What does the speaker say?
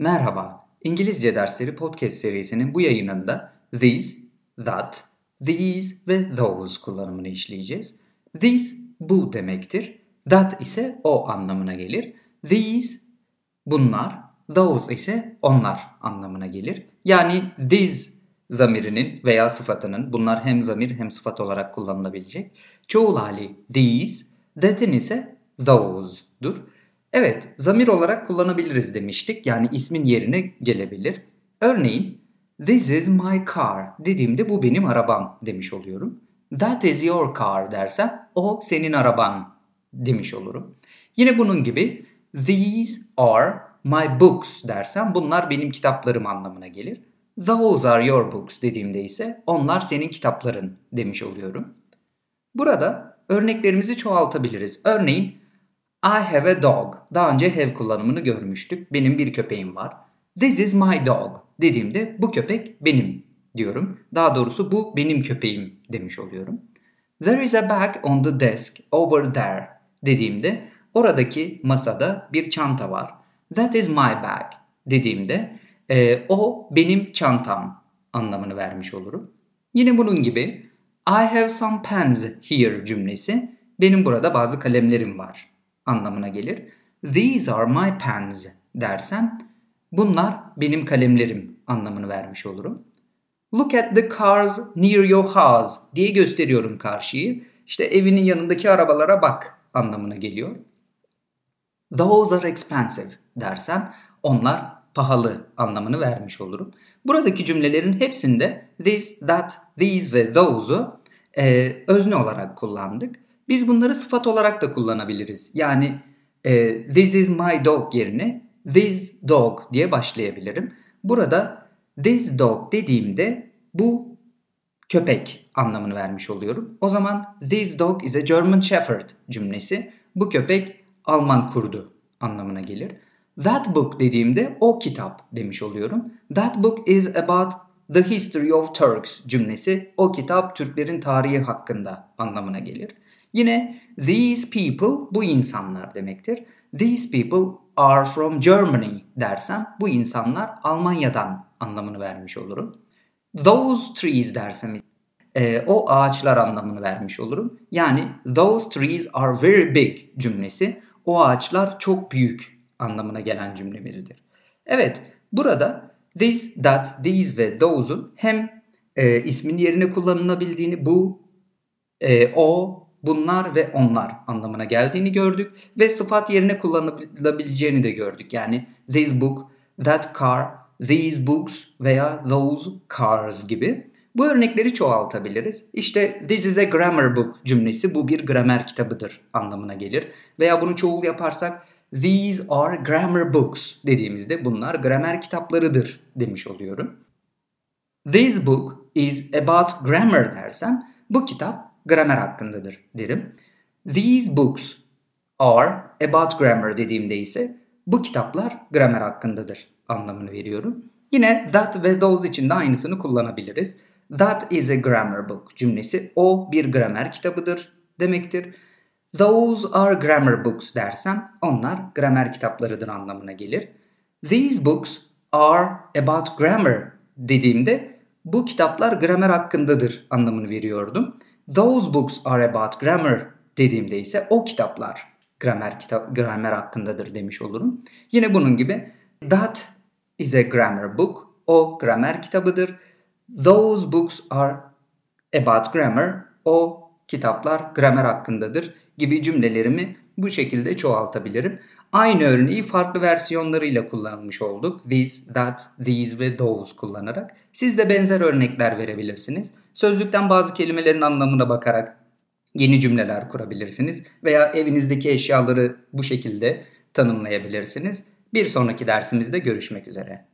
Merhaba, İngilizce dersleri podcast serisinin bu yayınında these, that, these ve those kullanımını işleyeceğiz. These bu demektir. That ise o anlamına gelir. These bunlar, those ise onlar anlamına gelir. Yani these zamirinin veya sıfatının bunlar hem zamir hem sıfat olarak kullanılabilecek. Çoğul hali these, that'in ise those'dur. Evet, zamir olarak kullanabiliriz demiştik. Yani ismin yerine gelebilir. Örneğin, this is my car dediğimde bu benim arabam demiş oluyorum. That is your car dersem o senin araban demiş olurum. Yine bunun gibi these are my books dersem bunlar benim kitaplarım anlamına gelir. Those are your books dediğimde ise onlar senin kitapların demiş oluyorum. Burada örneklerimizi çoğaltabiliriz. Örneğin I have a dog. Daha önce have kullanımını görmüştük. Benim bir köpeğim var. This is my dog dediğimde bu köpek benim diyorum. Daha doğrusu bu benim köpeğim demiş oluyorum. There is a bag on the desk over there dediğimde oradaki masada bir çanta var. That is my bag dediğimde e, o benim çantam anlamını vermiş olurum. Yine bunun gibi I have some pens here cümlesi benim burada bazı kalemlerim var anlamına gelir. These are my pens dersem bunlar benim kalemlerim anlamını vermiş olurum. Look at the cars near your house diye gösteriyorum karşıyı. İşte evinin yanındaki arabalara bak anlamına geliyor. Those are expensive dersem onlar pahalı anlamını vermiş olurum. Buradaki cümlelerin hepsinde this, that, these ve those'u e, özne olarak kullandık. Biz bunları sıfat olarak da kullanabiliriz. Yani e, this is my dog yerine this dog diye başlayabilirim. Burada this dog dediğimde bu köpek anlamını vermiş oluyorum. O zaman this dog is a German Shepherd cümlesi bu köpek Alman kurdu anlamına gelir. That book dediğimde o kitap demiş oluyorum. That book is about the history of Turks cümlesi o kitap Türklerin tarihi hakkında anlamına gelir. Yine these people bu insanlar demektir. These people are from Germany dersem bu insanlar Almanya'dan anlamını vermiş olurum. Those trees dersem e, o ağaçlar anlamını vermiş olurum. Yani those trees are very big cümlesi o ağaçlar çok büyük anlamına gelen cümlemizdir. Evet burada this, that, these ve those'un hem e, ismin yerine kullanılabildiğini bu, e, o, bunlar ve onlar anlamına geldiğini gördük ve sıfat yerine kullanılabileceğini de gördük. Yani this book, that car, these books veya those cars gibi. Bu örnekleri çoğaltabiliriz. İşte this is a grammar book cümlesi bu bir gramer kitabıdır anlamına gelir. Veya bunu çoğul yaparsak these are grammar books dediğimizde bunlar gramer kitaplarıdır demiş oluyorum. This book is about grammar dersem bu kitap gramer hakkındadır derim. These books are about grammar dediğimde ise bu kitaplar gramer hakkındadır anlamını veriyorum. Yine that ve those için de aynısını kullanabiliriz. That is a grammar book cümlesi o bir gramer kitabıdır demektir. Those are grammar books dersem onlar gramer kitaplarıdır anlamına gelir. These books are about grammar dediğimde bu kitaplar gramer hakkındadır anlamını veriyordum. Those books are about grammar dediğimde ise o kitaplar gramer kitap gramer hakkındadır demiş olurum. Yine bunun gibi that is a grammar book. O gramer kitabıdır. Those books are about grammar. O kitaplar gramer hakkındadır gibi cümlelerimi bu şekilde çoğaltabilirim. Aynı örneği farklı versiyonlarıyla kullanmış olduk. This, that, these ve those kullanarak. Siz de benzer örnekler verebilirsiniz. Sözlükten bazı kelimelerin anlamına bakarak yeni cümleler kurabilirsiniz veya evinizdeki eşyaları bu şekilde tanımlayabilirsiniz. Bir sonraki dersimizde görüşmek üzere.